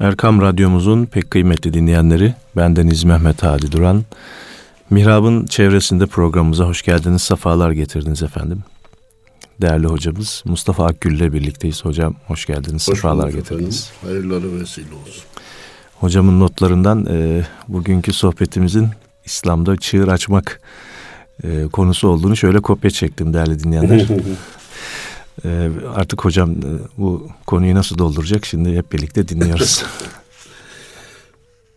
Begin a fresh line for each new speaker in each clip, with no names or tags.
Erkam Radyomuzun pek kıymetli dinleyenleri, bendeniz Mehmet Hadi Duran. Mihrab'ın çevresinde programımıza hoş geldiniz, sefalar getirdiniz efendim. Değerli hocamız Mustafa Akgül ile birlikteyiz. Hocam hoş geldiniz, hoş sefalar getirdiniz.
Efendim. Hayırları vesile olsun.
Hocamın notlarından e, bugünkü sohbetimizin İslam'da çığır açmak e, konusu olduğunu şöyle kopya çektim değerli dinleyenler. e, artık hocam e, bu konuyu nasıl dolduracak şimdi hep birlikte dinliyoruz.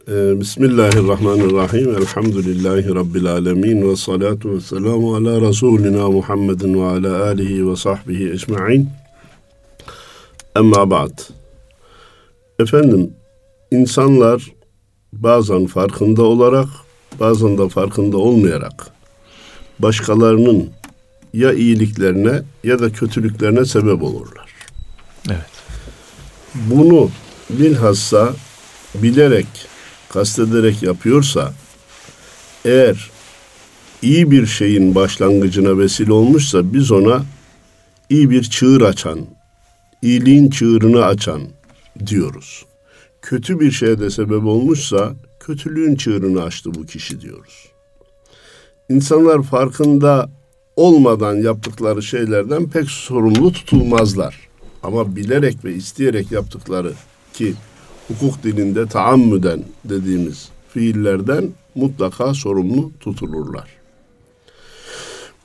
E, Bismillahirrahmanirrahim. Elhamdülillahi Rabbil alemin. Ve salatu ve selamu ala Resulina Muhammedin ve ala alihi ve sahbihi ecma'in. Emma ba'd. Efendim, insanlar bazen farkında olarak, bazen de farkında olmayarak başkalarının ya iyiliklerine ya da kötülüklerine sebep olurlar.
Evet.
Bunu bilhassa bilerek, kastederek yapıyorsa, eğer iyi bir şeyin başlangıcına vesile olmuşsa biz ona iyi bir çığır açan, iyiliğin çığırını açan diyoruz. Kötü bir şeye de sebep olmuşsa kötülüğün çığırını açtı bu kişi diyoruz. İnsanlar farkında olmadan yaptıkları şeylerden pek sorumlu tutulmazlar. Ama bilerek ve isteyerek yaptıkları ki hukuk dilinde taammüden dediğimiz fiillerden mutlaka sorumlu tutulurlar.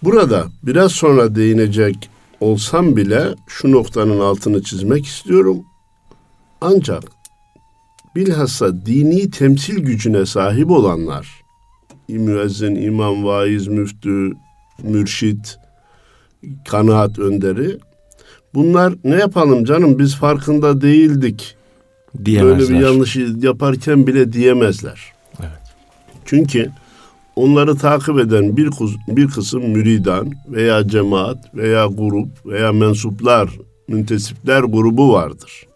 Burada biraz sonra değinecek olsam bile şu noktanın altını çizmek istiyorum. Ancak bilhassa dini temsil gücüne sahip olanlar, müezzin, imam, vaiz, müftü, mürşit, kanaat önderi. Bunlar ne yapalım canım biz farkında değildik. Diyemezler. Böyle bir yanlışı yaparken bile diyemezler. Evet. Çünkü onları takip eden bir, bir kısım müridan veya cemaat veya grup veya mensuplar, müntesipler grubu vardır.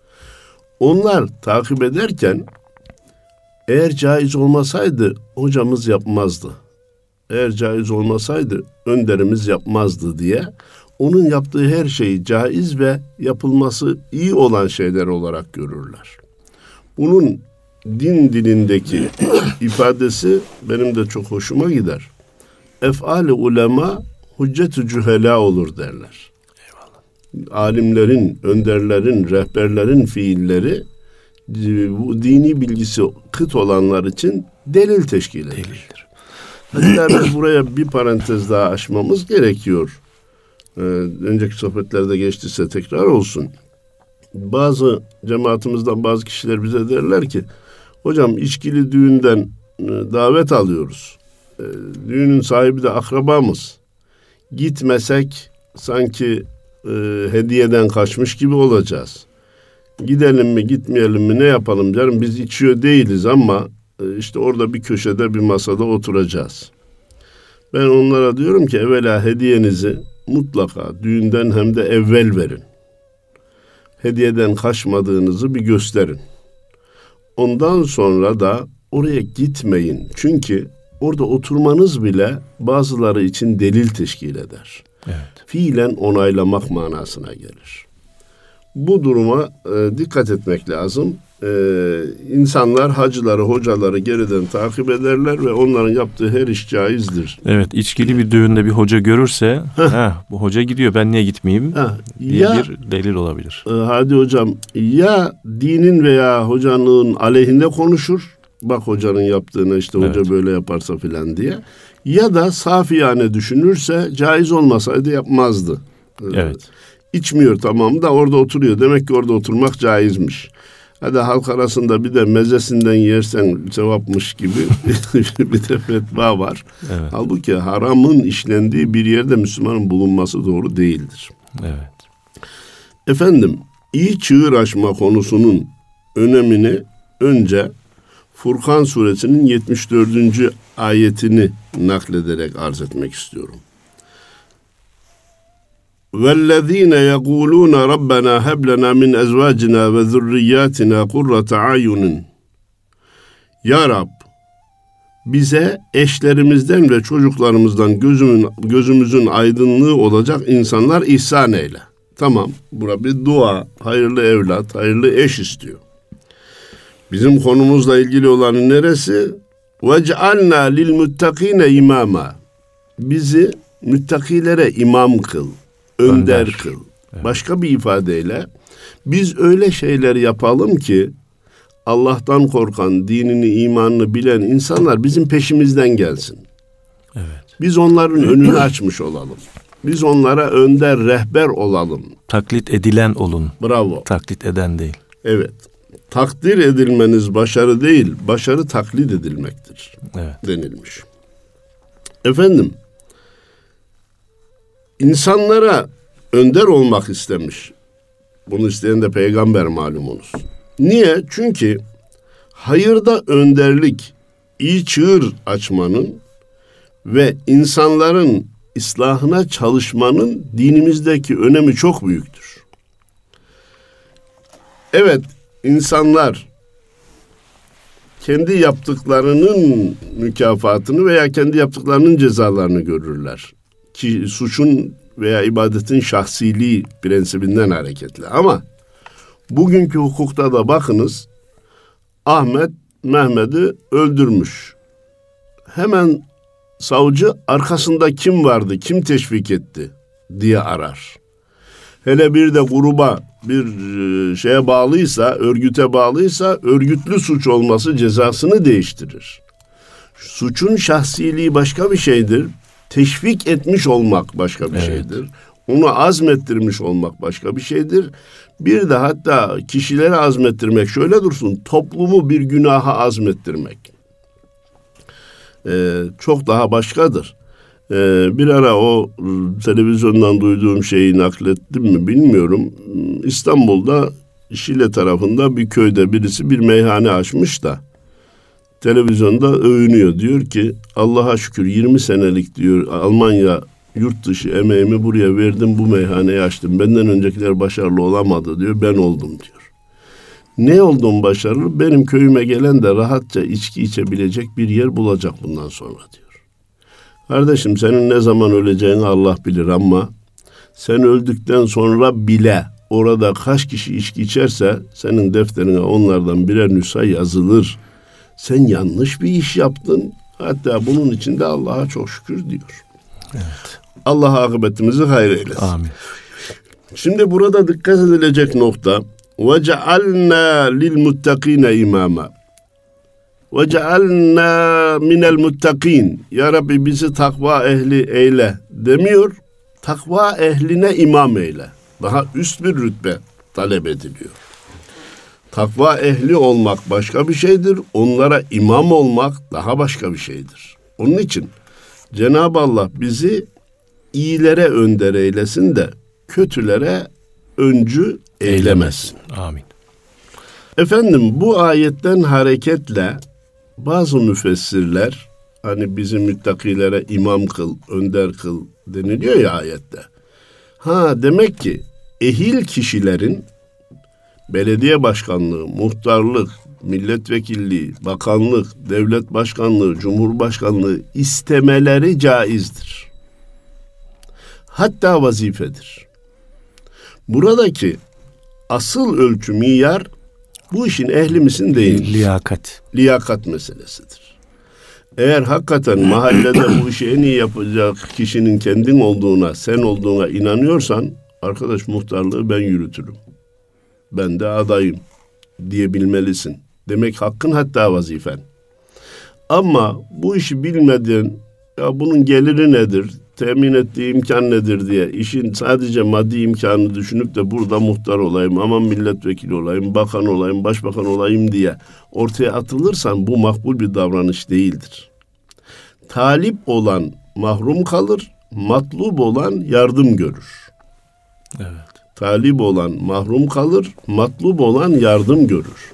Onlar takip ederken eğer caiz olmasaydı hocamız yapmazdı eğer caiz olmasaydı önderimiz yapmazdı diye onun yaptığı her şeyi caiz ve yapılması iyi olan şeyler olarak görürler. Bunun din dilindeki ifadesi benim de çok hoşuma gider. Efali ulema hüccetü cühela olur derler. Eyvallah. Alimlerin, önderlerin, rehberlerin fiilleri bu dini bilgisi kıt olanlar için delil teşkil eder. Delildir. Hatta biz buraya bir parantez daha açmamız gerekiyor. Ee, önceki sohbetlerde geçtiyse tekrar olsun. Bazı cemaatimizden bazı kişiler bize derler ki hocam içkili düğünden e, davet alıyoruz. E, düğünün sahibi de akrabamız. Gitmesek sanki e, hediyeden kaçmış gibi olacağız. Gidelim mi gitmeyelim mi ne yapalım canım biz içiyor değiliz ama işte orada bir köşede bir masada oturacağız. Ben onlara diyorum ki evvela hediyenizi mutlaka düğünden hem de evvel verin. Hediyeden kaçmadığınızı bir gösterin. Ondan sonra da oraya gitmeyin. Çünkü orada oturmanız bile bazıları için delil teşkil eder. Evet. Fiilen onaylamak manasına gelir. Bu duruma e, dikkat etmek lazım e, insanlar hacıları, hocaları geriden takip ederler ve onların yaptığı her iş caizdir.
Evet, içkili bir düğünde bir hoca görürse, ha bu hoca gidiyor ben niye gitmeyeyim ha, diye ya, bir delil olabilir.
E, hadi hocam, ya dinin veya hocanın aleyhinde konuşur, bak hocanın yaptığını işte evet. hoca böyle yaparsa filan diye. Ya da safiyane düşünürse caiz olmasaydı yapmazdı.
Evet.
İçmiyor tamam da orada oturuyor. Demek ki orada oturmak caizmiş. Hadi halk arasında bir de mezesinden yersen cevapmış gibi bir de fetva var. Evet. Halbuki haramın işlendiği bir yerde Müslümanın bulunması doğru değildir.
Evet.
Efendim, iyi çığır açma konusunun önemini önce Furkan suresinin 74. ayetini naklederek arz etmek istiyorum. وَالَّذ۪ينَ يَقُولُونَ رَبَّنَا هَبْ لَنَا مِنْ اَزْوَاجِنَا وَذُرِّيَّاتِنَا قُرَّةَ عَيُّنٍ Ya Rab, bize eşlerimizden ve çocuklarımızdan gözümün, gözümüzün aydınlığı olacak insanlar ihsan eyle. Tamam, bura bir dua, hayırlı evlat, hayırlı eş istiyor. Bizim konumuzla ilgili olanın neresi? وَجْعَلْنَا لِلْمُتَّقِينَ imama. Bizi müttakilere imam kıl, önder, kıl. Evet. Başka bir ifadeyle biz öyle şeyler yapalım ki Allah'tan korkan, dinini, imanını bilen insanlar bizim peşimizden gelsin. Evet. Biz onların önünü açmış olalım. Biz onlara önder, rehber olalım.
Taklit edilen olun.
Bravo.
Taklit eden değil.
Evet. Takdir edilmeniz başarı değil, başarı taklit edilmektir. Evet. Denilmiş. Efendim, insanlara önder olmak istemiş. Bunu isteyen de peygamber malumunuz. Niye? Çünkü hayırda önderlik, iyi çığır açmanın ve insanların islahına çalışmanın dinimizdeki önemi çok büyüktür. Evet, insanlar kendi yaptıklarının mükafatını veya kendi yaptıklarının cezalarını görürler. Ki suçun veya ibadetin şahsiliği prensibinden hareketli. Ama bugünkü hukukta da bakınız Ahmet Mehmet'i öldürmüş. Hemen savcı arkasında kim vardı, kim teşvik etti diye arar. Hele bir de gruba bir e, şeye bağlıysa, örgüte bağlıysa örgütlü suç olması cezasını değiştirir. Suçun şahsiliği başka bir şeydir. Teşvik etmiş olmak başka bir evet. şeydir. Onu azmettirmiş olmak başka bir şeydir. Bir de hatta kişileri azmettirmek şöyle dursun, toplumu bir günaha azmettirmek. Ee, çok daha başkadır. Ee, bir ara o televizyondan duyduğum şeyi naklettim mi bilmiyorum. İstanbul'da Şile tarafında bir köyde birisi bir meyhane açmış da televizyonda övünüyor. Diyor ki Allah'a şükür 20 senelik diyor Almanya yurt dışı emeğimi buraya verdim bu meyhaneyi açtım. Benden öncekiler başarılı olamadı diyor ben oldum diyor. Ne oldum başarılı? Benim köyüme gelen de rahatça içki içebilecek bir yer bulacak bundan sonra diyor. Kardeşim senin ne zaman öleceğini Allah bilir ama sen öldükten sonra bile orada kaç kişi içki içerse senin defterine onlardan birer nüsa yazılır. Sen yanlış bir iş yaptın. Hatta bunun için de Allah'a çok şükür diyor. Evet. Allah akıbetimizi hayır eylesin. Amin. Şimdi burada dikkat edilecek nokta ve cealna lil muttakine imama ve cealna minel muttakin. Ya Rabbi bizi takva ehli eyle demiyor. Takva ehline imam eyle. Daha üst bir rütbe talep ediliyor. Takva ehli olmak başka bir şeydir. Onlara imam olmak daha başka bir şeydir. Onun için Cenab-ı Allah bizi iyilere önder eylesin de kötülere öncü eylemesin.
Amin.
Efendim bu ayetten hareketle bazı müfessirler hani bizim müttakilere imam kıl, önder kıl deniliyor ya ayette. Ha demek ki ehil kişilerin belediye başkanlığı, muhtarlık, milletvekilliği, bakanlık, devlet başkanlığı, cumhurbaşkanlığı istemeleri caizdir. Hatta vazifedir. Buradaki asıl ölçü miyar bu işin ehli misin değil
Liyakat.
Liyakat meselesidir. Eğer hakikaten mahallede bu işi en iyi yapacak kişinin kendin olduğuna, sen olduğuna inanıyorsan arkadaş muhtarlığı ben yürütürüm. Ben de adayım diyebilmelisin. Demek hakkın hatta vazifen. Ama bu işi bilmeden ya bunun geliri nedir, temin ettiği imkan nedir diye işin sadece maddi imkanı düşünüp de burada muhtar olayım, aman milletvekili olayım, bakan olayım, başbakan olayım diye ortaya atılırsan bu makbul bir davranış değildir. Talip olan mahrum kalır, matlub olan yardım görür. Evet. Talip olan mahrum kalır, matlub olan yardım görür.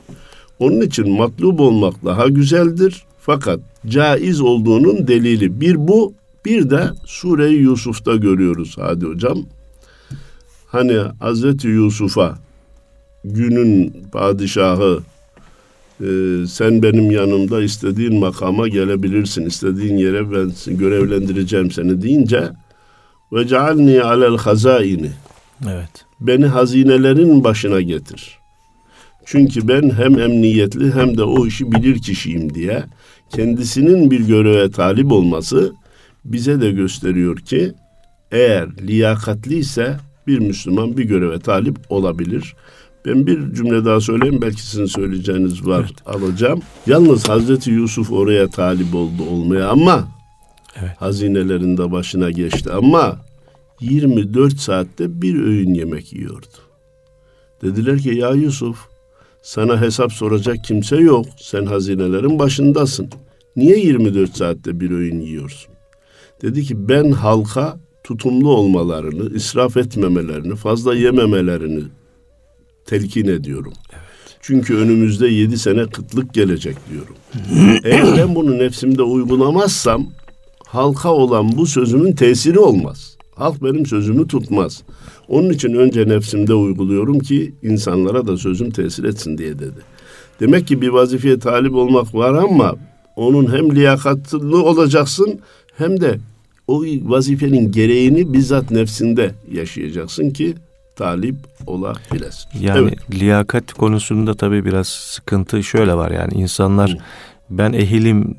Onun için matlub olmak daha güzeldir. Fakat caiz olduğunun delili bir bu, bir de Sure-i Yusuf'ta görüyoruz hadi hocam. Hani Hazreti Yusuf'a günün padişahı e, sen benim yanımda istediğin makama gelebilirsin, istediğin yere ben görevlendireceğim seni deyince ve cealni alel hazaini
Evet.
Beni hazinelerin başına getir. Çünkü ben hem emniyetli hem de o işi bilir kişiyim diye kendisinin bir göreve talip olması bize de gösteriyor ki eğer liyakatli ise bir Müslüman bir göreve talip olabilir. Ben bir cümle daha söyleyeyim belki sizin söyleyeceğiniz var evet. alacağım. Yalnız Hazreti Yusuf oraya talip oldu olmaya ama evet. hazinelerinde başına geçti ama 24 saatte bir öğün yemek yiyordu. Dediler ki ya Yusuf sana hesap soracak kimse yok. Sen hazinelerin başındasın. Niye 24 saatte bir öğün yiyorsun? Dedi ki ben halka tutumlu olmalarını, israf etmemelerini, fazla yememelerini telkin ediyorum. Evet. Çünkü önümüzde yedi sene kıtlık gelecek diyorum. Eğer ben bunu nefsimde uygulamazsam halka olan bu sözümün tesiri olmaz. Halk benim sözümü tutmaz. Onun için önce nefsimde uyguluyorum ki insanlara da sözüm tesir etsin diye dedi. Demek ki bir vazifeye talip olmak var ama onun hem liyakatlı olacaksın hem de o vazifenin gereğini bizzat nefsinde yaşayacaksın ki talip olabilesin.
Yani evet. liyakat konusunda tabii biraz sıkıntı şöyle var yani insanlar Hı. ben ehilim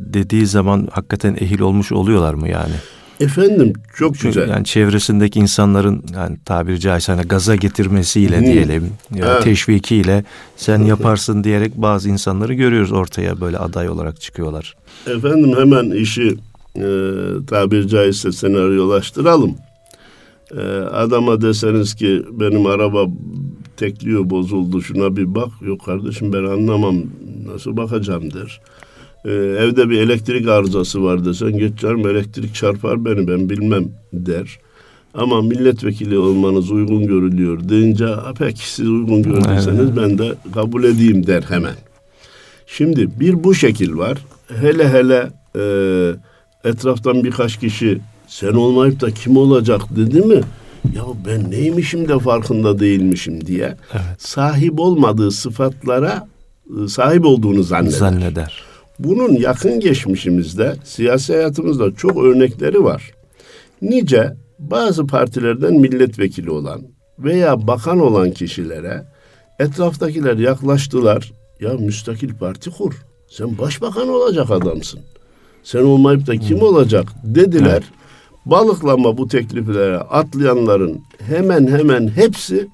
dediği zaman hakikaten ehil olmuş oluyorlar mı yani?
Efendim çok Çünkü güzel.
Yani çevresindeki insanların yani tabiri caizse hani gaza getirmesiyle hmm. diyelim ya evet. teşvikiyle sen yaparsın diyerek bazı insanları görüyoruz ortaya böyle aday olarak çıkıyorlar.
Efendim hemen işi e, tabiri caizse senaryolaştıralım. E, adama deseniz ki benim araba tekliyor bozuldu şuna bir bak. Yok kardeşim ben anlamam nasıl bakacağım der. Ee, evde bir elektrik arızası var desen geç canım elektrik çarpar beni ben bilmem der. Ama milletvekili olmanız uygun görülüyor deyince peki siz uygun gördüyseniz evet. ben de kabul edeyim der hemen. Şimdi bir bu şekil var. Hele hele e, etraftan birkaç kişi sen olmayıp da kim olacak dedi mi? Ya ben neymişim de farkında değilmişim diye evet. sahip olmadığı sıfatlara e, sahip olduğunu zanneder. Zanneder. Bunun yakın geçmişimizde, siyasi hayatımızda çok örnekleri var. Nice bazı partilerden milletvekili olan veya bakan olan kişilere etraftakiler yaklaştılar. Ya müstakil parti kur. Sen başbakan olacak adamsın. Sen olmayıp da kim olacak dediler. Evet. Balıklama bu tekliflere atlayanların hemen hemen hepsi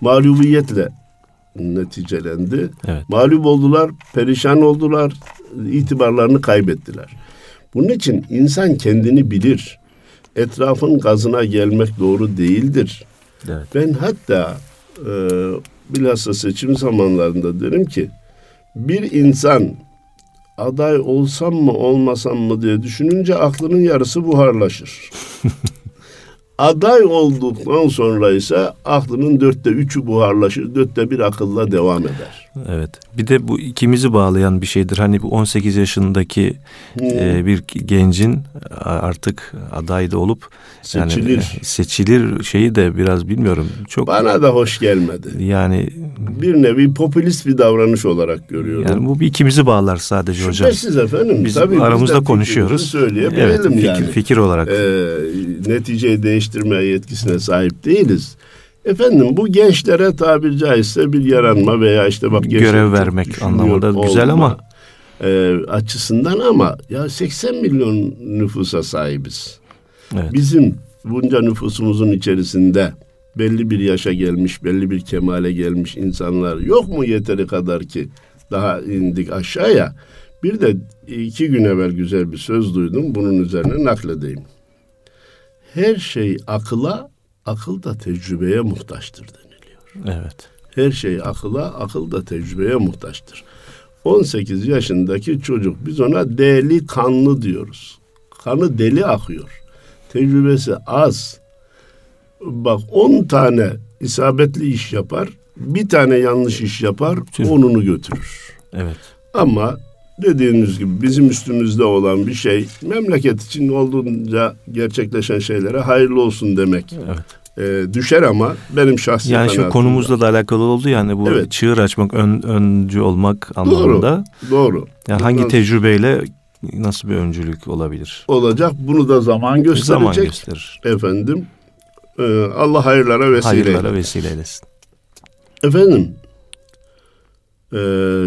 mağlubiyetle neticelendi. Evet. Mağlup oldular, perişan oldular, itibarlarını kaybettiler. Bunun için insan kendini bilir. Etrafın gazına gelmek doğru değildir. Evet. Ben hatta e, bilhassa seçim zamanlarında derim ki bir insan aday olsam mı olmasam mı diye düşününce aklının yarısı buharlaşır. Aday olduktan sonra ise aklının dörtte üçü buharlaşır, dörtte bir akılla devam eder.
Evet. Bir de bu ikimizi bağlayan bir şeydir. Hani bu 18 yaşındaki hmm. e, bir gencin artık aday da olup seçilir. Yani, e, seçilir şeyi de biraz bilmiyorum. Çok
Bana da hoş gelmedi.
Yani
bir nevi popülist bir davranış olarak görüyorum.
Yani bu bir ikimizi bağlar sadece hocam.
Şüphesiz efendim.
Biz Tabii aramızda konuşuyoruz.
Söyleyebilelim evet, fikir, yani.
Fikir olarak. Ee,
neticeyi değiştirme yetkisine sahip değiliz. Efendim bu gençlere tabiri caizse bir yaranma veya işte bak
görev vermek anlamında olma, güzel ama
e, açısından ama ya 80 milyon nüfusa sahibiz. Evet. Bizim bunca nüfusumuzun içerisinde belli bir yaşa gelmiş, belli bir kemale gelmiş insanlar yok mu yeteri kadar ki daha indik aşağıya. Bir de iki gün evvel güzel bir söz duydum. Bunun üzerine nakledeyim. Her şey akıla, akıl da tecrübeye muhtaçtır deniliyor.
Evet.
Her şey akıla, akıl da tecrübeye muhtaçtır. 18 yaşındaki çocuk biz ona deli kanlı diyoruz. Kanı deli akıyor. Tecrübesi az. Bak 10 tane isabetli iş yapar, bir tane yanlış iş yapar, onunu götürür.
Evet.
Ama dediğiniz gibi bizim üstümüzde olan bir şey memleket için olduğunca gerçekleşen şeylere hayırlı olsun demek. Evet. E, düşer ama benim şahsi
Yani şu konumuzla da alakalı oldu yani bu evet. çığır açmak, ön, öncü olmak anlamında.
Doğru. Doğru.
Yani hangi tecrübeyle nasıl bir öncülük olabilir?
Olacak. Bunu da zaman gösterecek. Zaman gösterir. Efendim. E, Allah hayırlara vesile
Hayırlara vesile eylesin.
Efendim Ee,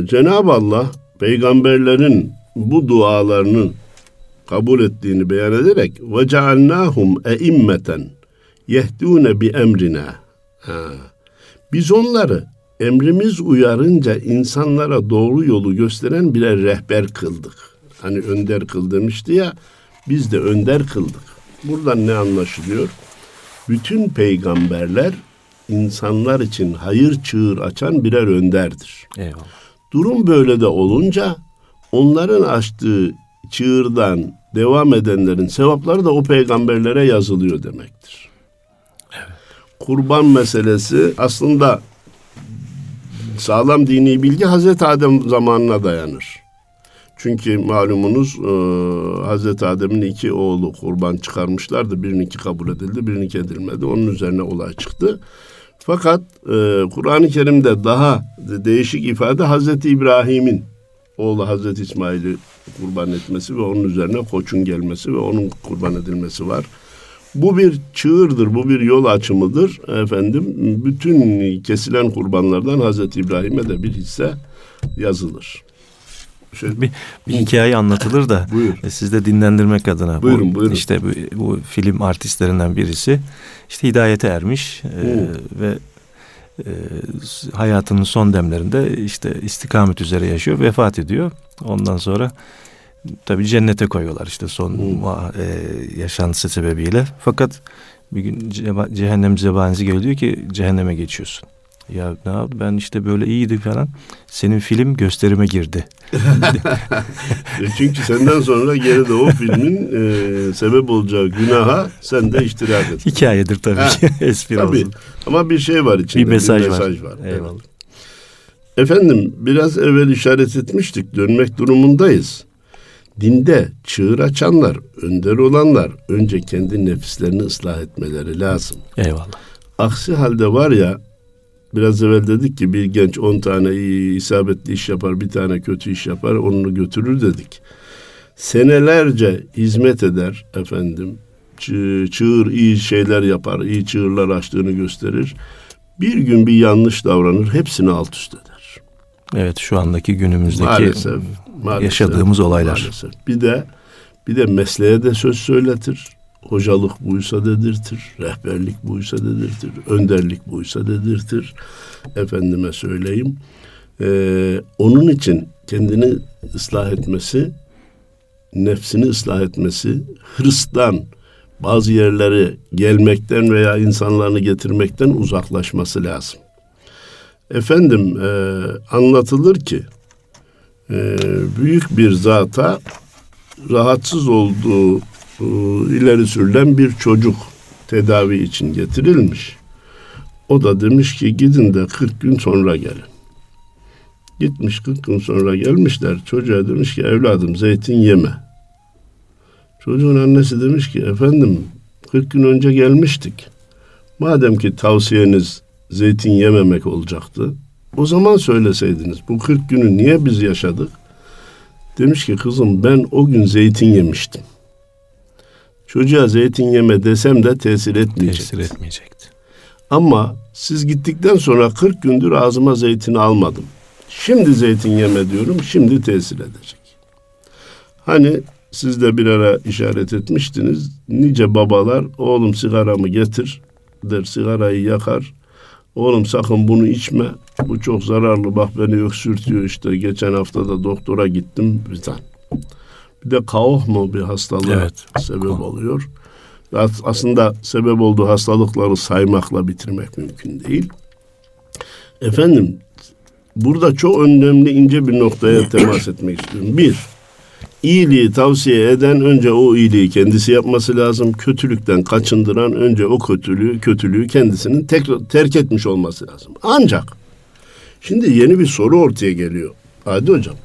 Cenab-ı Allah peygamberlerin bu dualarının kabul ettiğini beyan ederek ve cealnahum eimmeten yehdûne bi emrina. Biz onları emrimiz uyarınca insanlara doğru yolu gösteren birer rehber kıldık. Hani önder kıl demişti ya, biz de önder kıldık. Buradan ne anlaşılıyor? Bütün peygamberler insanlar için hayır çığır açan birer önderdir.
Eyvallah.
Durum böyle de olunca onların açtığı çığırdan devam edenlerin sevapları da o peygamberlere yazılıyor demektir. Kurban meselesi aslında sağlam dini bilgi Hazreti Adem zamanına dayanır. Çünkü malumunuz e, Hazreti Adem'in iki oğlu kurban çıkarmışlardı. Birininki kabul edildi, birininki edilmedi. Onun üzerine olay çıktı. Fakat e, Kur'an-ı Kerim'de daha değişik ifade Hazreti İbrahim'in oğlu Hazreti İsmail'i kurban etmesi ve onun üzerine koçun gelmesi ve onun kurban edilmesi var. Bu bir çığırdır, bu bir yol açımıdır. Efendim bütün kesilen kurbanlardan Hazreti İbrahim'e de bir hisse yazılır.
Şöyle bir, bir hikaye anlatılır da
Buyur.
e, siz de dinlendirmek adına.
Buyurun,
bu,
buyurun.
İşte bu, bu film artistlerinden birisi işte hidayete ermiş e, ve e, hayatının son demlerinde işte istikamet üzere yaşıyor, vefat ediyor. Ondan sonra tabii cennete koyuyorlar işte son ma- e, yaşantısı sebebiyle. Fakat bir gün cehennem zebanisi geliyor diyor ki cehenneme geçiyorsun. Ya ne yaptı ben işte böyle iyiydi falan. Senin film gösterime girdi.
E, Çünkü senden sonra geride o filmin e, sebep olacağı günaha sen de iştirak et.
Hikayedir tabii
Ha,
ki. Espri
Tabii.
olsun.
Ama bir şey var içinde.
Bir mesaj, var.
var.
Eyvallah.
Evet. Efendim biraz evvel işaret etmiştik. Dönmek durumundayız. Dinde çığır açanlar, önder olanlar önce kendi nefislerini ıslah etmeleri lazım.
Eyvallah.
Aksi halde var ya biraz evvel dedik ki bir genç 10 tane iyi isabetli iş yapar, bir tane kötü iş yapar, onu götürür dedik. Senelerce hizmet eder efendim. Çığ- Çığır iyi şeyler yapar, iyi çığırlar açtığını gösterir. Bir gün bir yanlış davranır, hepsini alt üst eder.
Evet şu andaki günümüzdeki
Maalesef, maalesef,
yaşadığımız olaylar.
Maalesef. Bir de bir de mesleğe de söz söyletir. Hocalık buysa dedirtir, rehberlik buysa dedirtir, önderlik buysa dedirtir. Efendime söyleyeyim. Ee, onun için kendini ıslah etmesi, nefsini ıslah etmesi, hırstan, bazı yerlere gelmekten veya insanlarını getirmekten uzaklaşması lazım. Efendim e, anlatılır ki e, büyük bir zata rahatsız olduğu ileri sürülen bir çocuk tedavi için getirilmiş. O da demiş ki gidin de 40 gün sonra gelin. Gitmiş 40 gün sonra gelmişler. Çocuğa demiş ki evladım zeytin yeme. Çocuğun annesi demiş ki efendim 40 gün önce gelmiştik. Madem ki tavsiyeniz zeytin yememek olacaktı. O zaman söyleseydiniz bu 40 günü niye biz yaşadık? Demiş ki kızım ben o gün zeytin yemiştim. Çocuğa zeytin yeme desem de tesir etmeyecek.
tesir etmeyecekti.
Ama siz gittikten sonra 40 gündür ağzıma zeytin almadım. Şimdi zeytin yeme diyorum, şimdi tesir edecek. Hani siz de bir ara işaret etmiştiniz. Nice babalar oğlum sigaramı getir der sigarayı yakar. Oğlum sakın bunu içme. Bu çok zararlı. Bak beni öksürtüyor işte. Geçen hafta da doktora gittim. Bizden. Bir de kaoh mu bir hastalığa
Evet.
sebep oluyor. As- Aslında sebep olduğu hastalıkları saymakla bitirmek mümkün değil. Efendim burada çok önemli ince bir noktaya temas etmek istiyorum. Bir, iyiliği tavsiye eden önce o iyiliği kendisi yapması lazım. Kötülükten kaçındıran önce o kötülüğü, kötülüğü kendisinin tekrar terk etmiş olması lazım. Ancak şimdi yeni bir soru ortaya geliyor. Hadi hocam.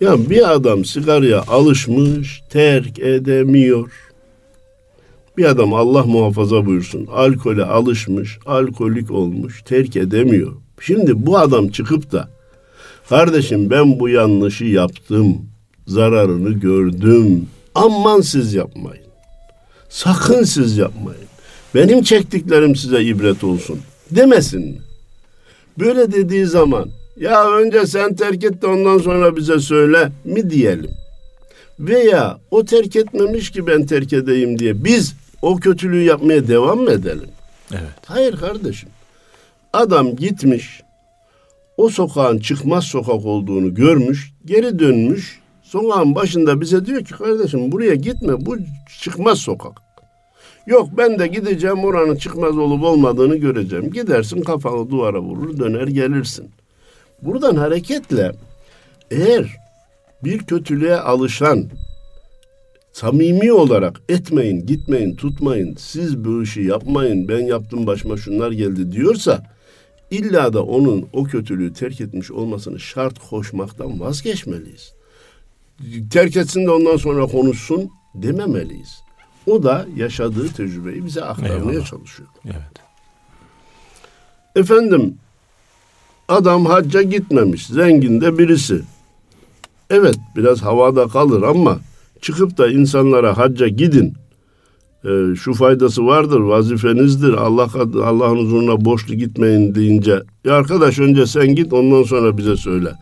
Ya bir adam sigaraya alışmış, terk edemiyor. Bir adam Allah muhafaza buyursun alkole alışmış, alkolik olmuş, terk edemiyor. Şimdi bu adam çıkıp da kardeşim ben bu yanlışı yaptım, zararını gördüm. Aman siz yapmayın. Sakın siz yapmayın. Benim çektiklerim size ibret olsun demesin? Böyle dediği zaman Ya önce sen terk et de ondan sonra bize söyle mi diyelim. Veya o terk etmemiş ki ben terk edeyim diye biz o kötülüğü yapmaya devam mı edelim?
Evet.
Hayır kardeşim. Adam gitmiş, o sokağın çıkmaz sokak olduğunu görmüş, geri dönmüş, sokağın başında bize diyor ki kardeşim buraya gitme, bu çıkmaz sokak. Yok ben de gideceğim oranın çıkmaz olup olmadığını göreceğim. Gidersin kafanı duvara vurur döner gelirsin. Buradan hareketle eğer bir kötülüğe alışan samimi olarak etmeyin, gitmeyin, tutmayın, siz bu işi yapmayın, ben yaptım başıma şunlar geldi diyorsa illa da onun o kötülüğü terk etmiş olmasını şart koşmaktan vazgeçmeliyiz. Terk etsin de ondan sonra konuşsun dememeliyiz. O da yaşadığı tecrübeyi bize aktarmaya
Eyvallah.
çalışıyor.
Evet.
Efendim adam hacca gitmemiş. Zengin de birisi. Evet biraz havada kalır ama çıkıp da insanlara hacca gidin. Ee, şu faydası vardır, vazifenizdir. Allah Allah'ın huzuruna borçlu gitmeyin deyince ya arkadaş önce sen git ondan sonra bize söyle.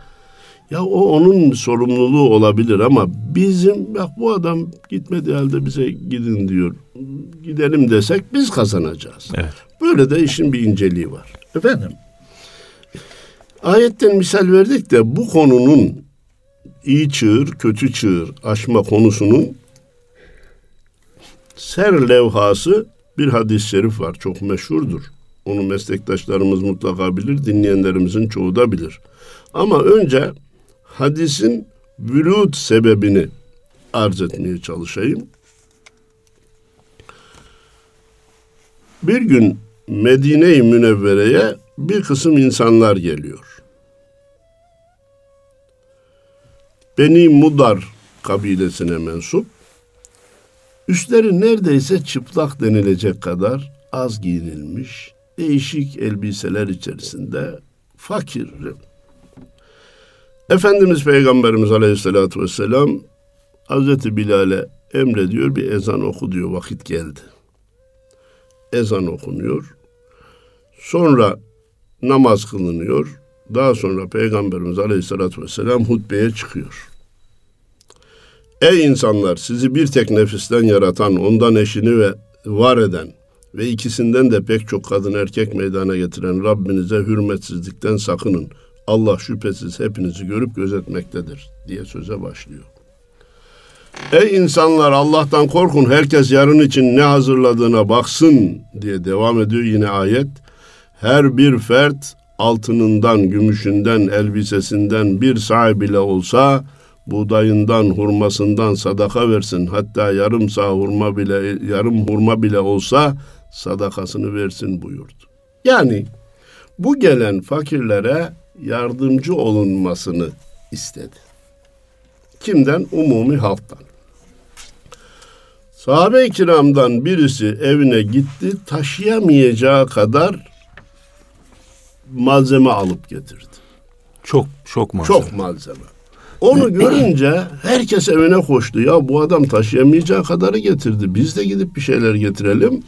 Ya o onun sorumluluğu olabilir ama bizim bak bu adam gitmedi halde bize gidin diyor. Gidelim desek biz kazanacağız.
Evet.
Böyle de işin bir inceliği var. Efendim, ayetten misal verdik de bu konunun iyi çığır, kötü çığır aşma konusunun ser levhası bir hadis-i şerif var. Çok meşhurdur. Onu meslektaşlarımız mutlaka bilir, dinleyenlerimizin çoğu da bilir. Ama önce hadisin vülut sebebini arz etmeye çalışayım. Bir gün Medine-i Münevvere'ye bir kısım insanlar geliyor. Beni Mudar kabilesine mensup. Üstleri neredeyse çıplak denilecek kadar az giyinilmiş, değişik elbiseler içerisinde fakir. Efendimiz Peygamberimiz Aleyhisselatü Vesselam Hazreti Bilal'e emrediyor bir ezan oku diyor vakit geldi ezan okunuyor. Sonra namaz kılınıyor. Daha sonra Peygamberimiz Aleyhisselatü Vesselam hutbeye çıkıyor. Ey insanlar sizi bir tek nefisten yaratan, ondan eşini ve var eden ve ikisinden de pek çok kadın erkek meydana getiren Rabbinize hürmetsizlikten sakının. Allah şüphesiz hepinizi görüp gözetmektedir diye söze başlıyor. Ey insanlar Allah'tan korkun herkes yarın için ne hazırladığına baksın diye devam ediyor yine ayet. Her bir fert altınından, gümüşünden, elbisesinden bir sağ bile olsa buğdayından, hurmasından sadaka versin. Hatta yarım sağ hurma bile, yarım hurma bile olsa sadakasını versin buyurdu. Yani bu gelen fakirlere yardımcı olunmasını istedi. Kimden? Umumi halktan. Sahabe-i kiramdan birisi evine gitti, taşıyamayacağı kadar malzeme alıp getirdi.
Çok çok malzeme.
Çok malzeme. Onu görünce herkes evine koştu. Ya bu adam taşıyamayacağı kadarı getirdi. Biz de gidip bir şeyler getirelim.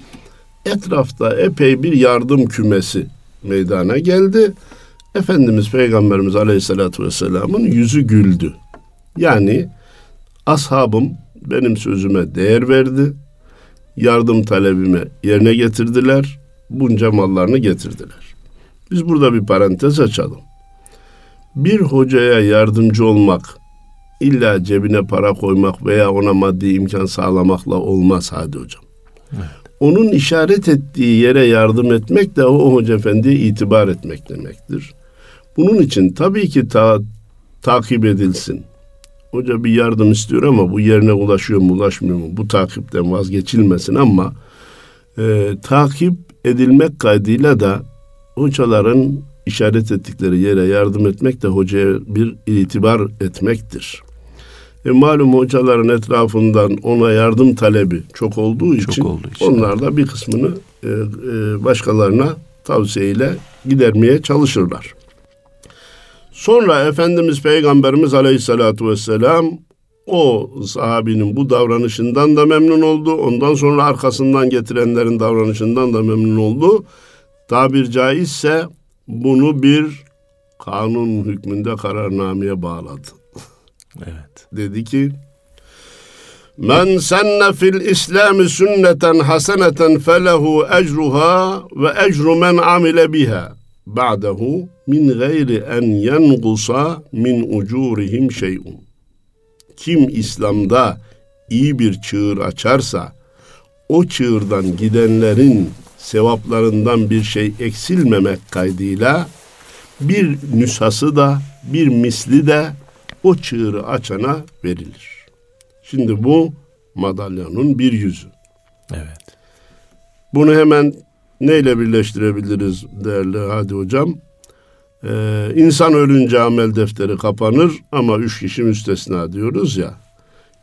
Etrafta epey bir yardım kümesi meydana geldi. Efendimiz Peygamberimiz Aleyhisselatü Vesselam'ın yüzü güldü. Yani ashabım benim sözüme değer verdi. Yardım talebimi yerine getirdiler. Bunca mallarını getirdiler. Biz burada bir parantez açalım. Bir hocaya yardımcı olmak illa cebine para koymak veya ona maddi imkan sağlamakla olmaz hadi hocam. Onun işaret ettiği yere yardım etmek de o hoca efendiye itibar etmek demektir. Bunun için tabii ki ta, takip edilsin. Hoca bir yardım istiyor ama bu yerine ulaşıyor mu ulaşmıyor mu? Bu takipten vazgeçilmesin ama e, takip edilmek kaydıyla da hocaların işaret ettikleri yere yardım etmek de hocaya bir itibar etmektir. E, malum hocaların etrafından ona yardım talebi çok olduğu
Çok
için,
olduğu için,
onlar da bir kısmını e, e, başkalarına tavsiyeyle gidermeye çalışırlar. Sonra Efendimiz Peygamberimiz Aleyhisselatü Vesselam o sahabinin bu davranışından da memnun oldu. Ondan sonra arkasından getirenlerin davranışından da memnun oldu. Tabir caizse bunu bir kanun hükmünde kararnameye bağladı.
Evet.
Dedi ki Men senne fil İslam sünneten haseneten felehu ecruha ve ecru men amile biha ba'dehu min gayri en yengusa min ucurihim şey'un. Kim İslam'da iyi bir çığır açarsa o çığırdan gidenlerin sevaplarından bir şey eksilmemek kaydıyla bir nüshası da bir misli de o çığırı açana verilir. Şimdi bu madalyonun bir yüzü.
Evet.
Bunu hemen neyle birleştirebiliriz değerli Hadi Hocam? Ee, insan ölünce amel defteri kapanır ama üç kişi müstesna diyoruz ya.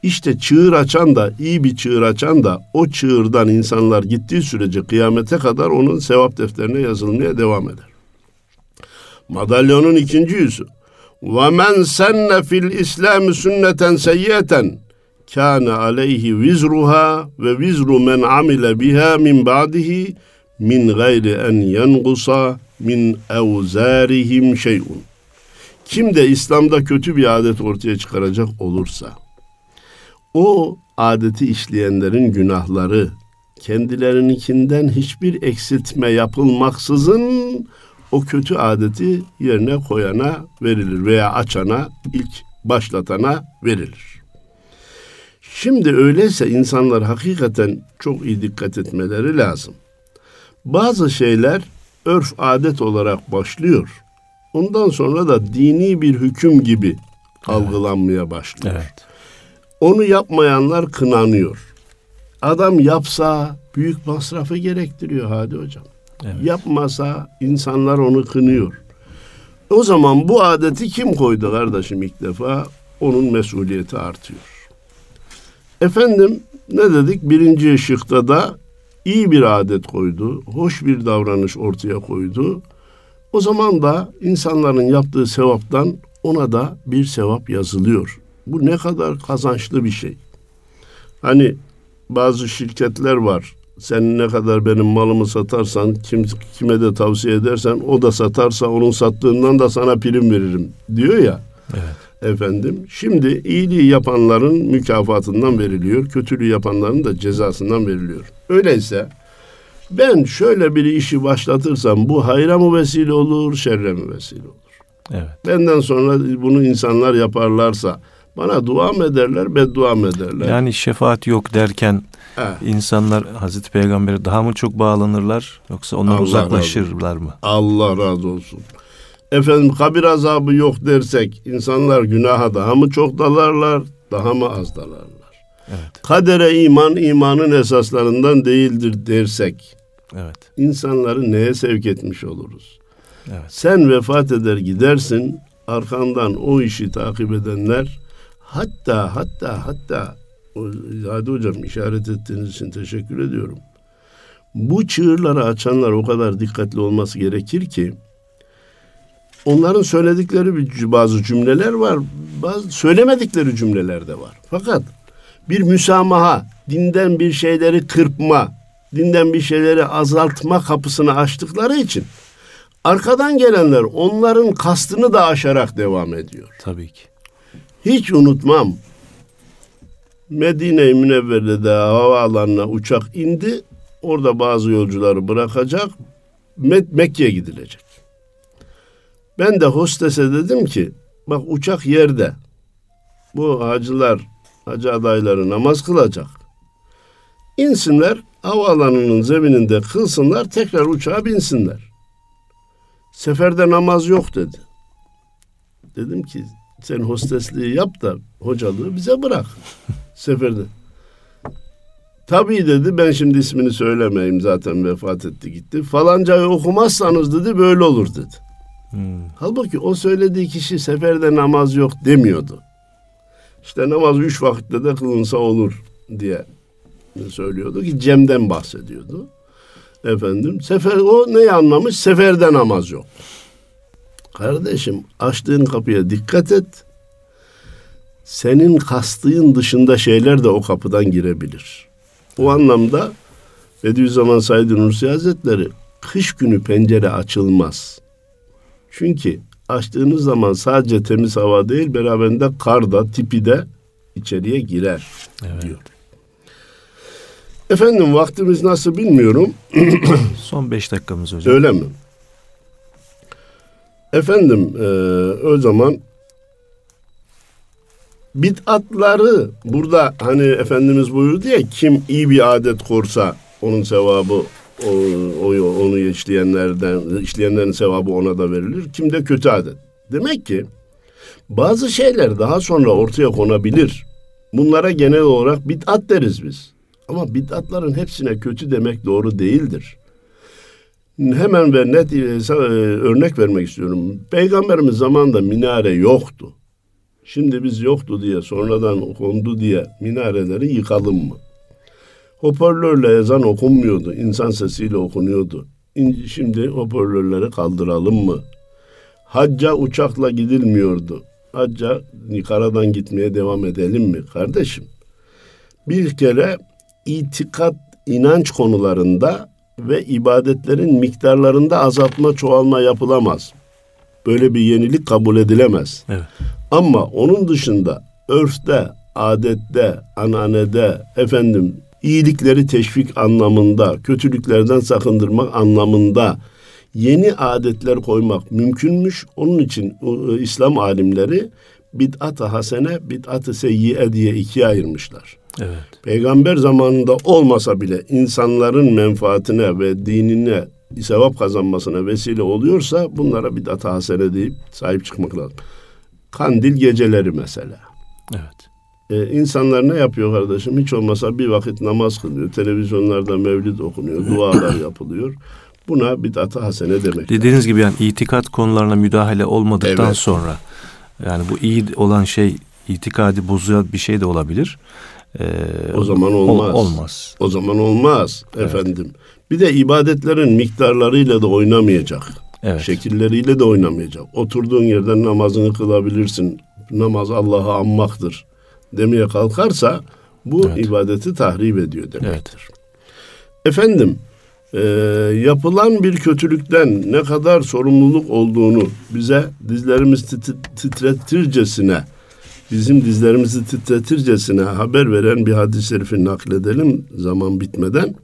İşte çığır açan da iyi bir çığır açan da o çığırdan insanlar gittiği sürece kıyamete kadar onun sevap defterine yazılmaya devam eder. Madalyonun ikinci yüzü. Ve men senne fil İslam sünneten seyyeten kâne aleyhi vizruha ve vizru men amile biha min ba'dihi min gayri en yengusa min evzarihim şey'un. Kim de İslam'da kötü bir adet ortaya çıkaracak olursa, o adeti işleyenlerin günahları kendilerininkinden hiçbir eksiltme yapılmaksızın o kötü adeti yerine koyana verilir veya açana, ilk başlatana verilir. Şimdi öyleyse insanlar hakikaten çok iyi dikkat etmeleri lazım. Bazı şeyler örf adet olarak başlıyor. Ondan sonra da dini bir hüküm gibi algılanmaya başlıyor.
Evet.
Onu yapmayanlar kınanıyor. Adam yapsa büyük masrafı gerektiriyor Hadi Hocam.
Evet.
Yapmasa insanlar onu kınıyor. O zaman bu adeti kim koydu kardeşim ilk defa? Onun mesuliyeti artıyor. Efendim ne dedik? Birinci ışıkta da iyi bir adet koydu. Hoş bir davranış ortaya koydu. O zaman da insanların yaptığı sevaptan ona da bir sevap yazılıyor. Bu ne kadar kazançlı bir şey. Hani bazı şirketler var. Sen ne kadar benim malımı satarsan, kim, kime de tavsiye edersen o da satarsa onun sattığından da sana prim veririm diyor ya.
Evet.
Efendim şimdi iyiliği yapanların mükafatından veriliyor, kötülüğü yapanların da cezasından veriliyor. Öyleyse ben şöyle bir işi başlatırsam bu hayra mı vesile olur, şerre mi vesile olur?
Evet.
Benden sonra bunu insanlar yaparlarsa bana dua mı ederler, beddua mı ederler?
Yani şefaat yok derken
Ha,
insanlar Hazreti Peygamber'e daha mı çok bağlanırlar yoksa ondan
Allah
uzaklaşırlar mı?
Allah razı olsun. Efendim kabir azabı yok dersek insanlar günaha daha mı çok dalarlar, daha mı az dalarlar?
Evet.
Kadere iman imanın esaslarından değildir dersek
Evet.
insanları neye sevk etmiş oluruz?
Evet.
Sen vefat eder gidersin, arkandan o işi takip edenler hatta hatta hatta o- Hadi hocam işaret ettiğiniz için teşekkür ediyorum. Bu çığırları açanlar o kadar dikkatli olması gerekir ki onların söyledikleri bir, bazı cümleler var, bazı söylemedikleri cümleler de var. Fakat bir müsamaha, dinden bir şeyleri kırpma, dinden bir şeyleri azaltma kapısını açtıkları için arkadan gelenler onların kastını da aşarak devam ediyor.
Tabii ki.
Hiç unutmam. Medine-i Münevvere'de havaalanına uçak indi. Orada bazı yolcuları bırakacak. Mek- Mekke'ye gidilecek. Ben de hostese dedim ki bak uçak yerde. Bu hacılar, hacı adayları namaz kılacak. İnsinler havaalanının zemininde kılsınlar tekrar uçağa binsinler. Seferde namaz yok dedi. Dedim ki sen hostesliği yap da hocalığı bize bırak seferde. Tabii dedi ben şimdi ismini söylemeyeyim zaten vefat etti gitti. Falancayı okumazsanız dedi böyle olur dedi.
Hmm.
Halbuki o söylediği kişi seferde namaz yok demiyordu. İşte namaz üç vakitte de kılınsa olur diye söylüyordu ki Cem'den bahsediyordu. Efendim sefer o neyi anlamış? Seferde namaz yok. Kardeşim açtığın kapıya dikkat et. Senin kastığın dışında şeyler de o kapıdan girebilir. O anlamda Bediüzzaman Said Nursi Hazretleri kış günü pencere açılmaz. Çünkü açtığınız zaman sadece temiz hava değil beraberinde kar da tipi de içeriye girer
Evet.
diyor. Efendim vaktimiz nasıl bilmiyorum.
Son beş dakikamız hocam.
Öyle mi? Efendim e, o zaman bid'atları burada hani Efendimiz buyurdu ya kim iyi bir adet korsa onun sevabı o, o, onu işleyenlerden işleyenlerin sevabı ona da verilir. Kim de kötü adet. Demek ki bazı şeyler daha sonra ortaya konabilir. Bunlara genel olarak bid'at deriz biz. Ama bid'atların hepsine kötü demek doğru değildir. Hemen ve net e, örnek vermek istiyorum. Peygamberimiz zamanında minare yoktu. Şimdi biz yoktu diye sonradan kondu diye minareleri yıkalım mı? Hoparlörle ezan okunmuyordu. insan sesiyle okunuyordu. Şimdi hoparlörleri kaldıralım mı? Hacca uçakla gidilmiyordu. Hacca karadan gitmeye devam edelim mi kardeşim? Bir kere itikat, inanç konularında ve ibadetlerin miktarlarında azaltma, çoğalma yapılamaz. Böyle bir yenilik kabul edilemez.
Evet.
Ama onun dışında örfte, adette, ananede, efendim iyilikleri teşvik anlamında, kötülüklerden sakındırmak anlamında yeni adetler koymak mümkünmüş. Onun için İslam alimleri bid'at-ı hasene, bid'at-ı seyyiye diye ikiye ayırmışlar.
Evet.
Peygamber zamanında olmasa bile insanların menfaatine ve dinine sevap kazanmasına vesile oluyorsa bunlara bid'at-ı hasene deyip sahip çıkmak lazım. Kandil geceleri mesela.
Evet.
Ee, insanlar ne yapıyor kardeşim? Hiç olmasa bir vakit namaz kılıyor. Televizyonlarda mevlid okunuyor. Dualar yapılıyor. Buna bid'at-ı hasene demek.
Dediğiniz gibi yani itikat konularına müdahale olmadıktan
Evet.
sonra yani bu iyi olan şey itikadi bozuyan bir şey de olabilir. Ee,
O zaman
ol-
olmaz.
olmaz.
O zaman olmaz efendim. Bir de ibadetlerin miktarlarıyla da oynamayacak.
Evet.
Şekilleriyle de oynamayacak. Oturduğun yerden namazını kılabilirsin. Namaz Allah'ı anmaktır demeye kalkarsa bu
Evet.
ibadeti tahrip ediyor demektir.
Evet.
Efendim e, yapılan bir kötülükten ne kadar sorumluluk olduğunu bize dizlerimiz tit- titretircesine bizim dizlerimizi titretircesine haber veren bir hadis-i şerifi nakledelim zaman bitmeden.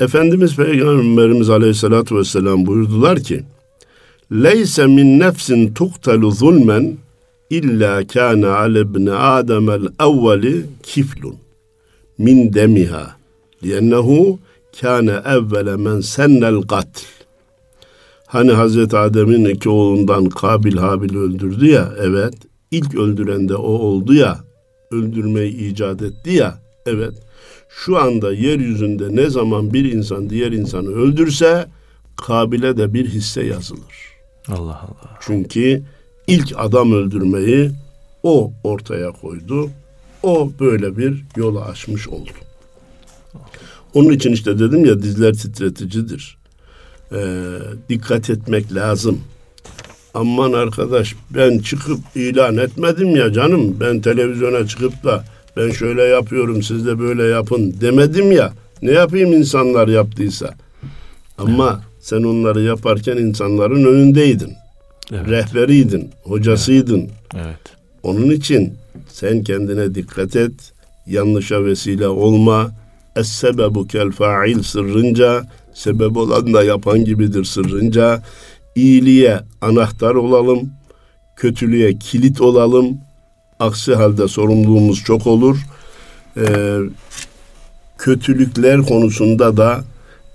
Efendimiz Peygamberimiz Aleyhisselatü Vesselam buyurdular ki Leyse min nefsin tuktalu zulmen illa kana ale ibni Adem'el evveli kiflun min demiha liyennehu kâne evvele men sennel katl. Hani Hazreti Adem'in iki oğlundan Kabil Habil öldürdü ya, evet. İlk öldüren de o oldu ya, öldürmeyi icat etti ya, evet. Şu anda yeryüzünde ne zaman bir insan diğer insanı öldürse, Kabil'e de bir hisse yazılır.
Allah Allah.
Çünkü ilk adam öldürmeyi o ortaya koydu. O böyle bir yola açmış oldu. Onun için işte dedim ya dizler titreticidir. Ee, dikkat etmek lazım. Aman arkadaş ben çıkıp ilan etmedim ya canım. Ben televizyona çıkıp da ben şöyle yapıyorum siz de böyle yapın demedim ya. Ne yapayım insanlar yaptıysa. Ama sen onları yaparken insanların önündeydin.
Evet.
Rehberiydin, hocasıydın.
Evet.
Onun için sen kendine dikkat et. Yanlışa vesile olma. Es-sebebu kel fa'il sırrınca, sebep olan da yapan gibidir sırrınca. İyiliğe anahtar olalım, kötülüğe kilit olalım. Aksi halde sorumluluğumuz çok olur. Ee, kötülükler konusunda da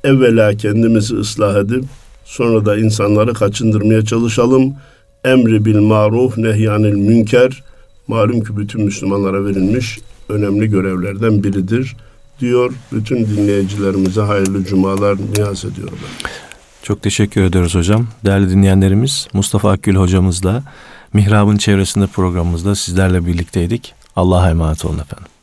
evvela kendimizi ıslah edip sonra da insanları kaçındırmaya çalışalım. Emri bil maruf nehyanil münker malum ki bütün Müslümanlara verilmiş önemli görevlerden biridir diyor. Bütün dinleyicilerimize hayırlı cumalar niyaz ediyorum. ben.
Çok teşekkür ediyoruz hocam. Değerli dinleyenlerimiz Mustafa Akgül hocamızla Mihrab'ın çevresinde programımızda sizlerle birlikteydik. Allah'a emanet olun efendim.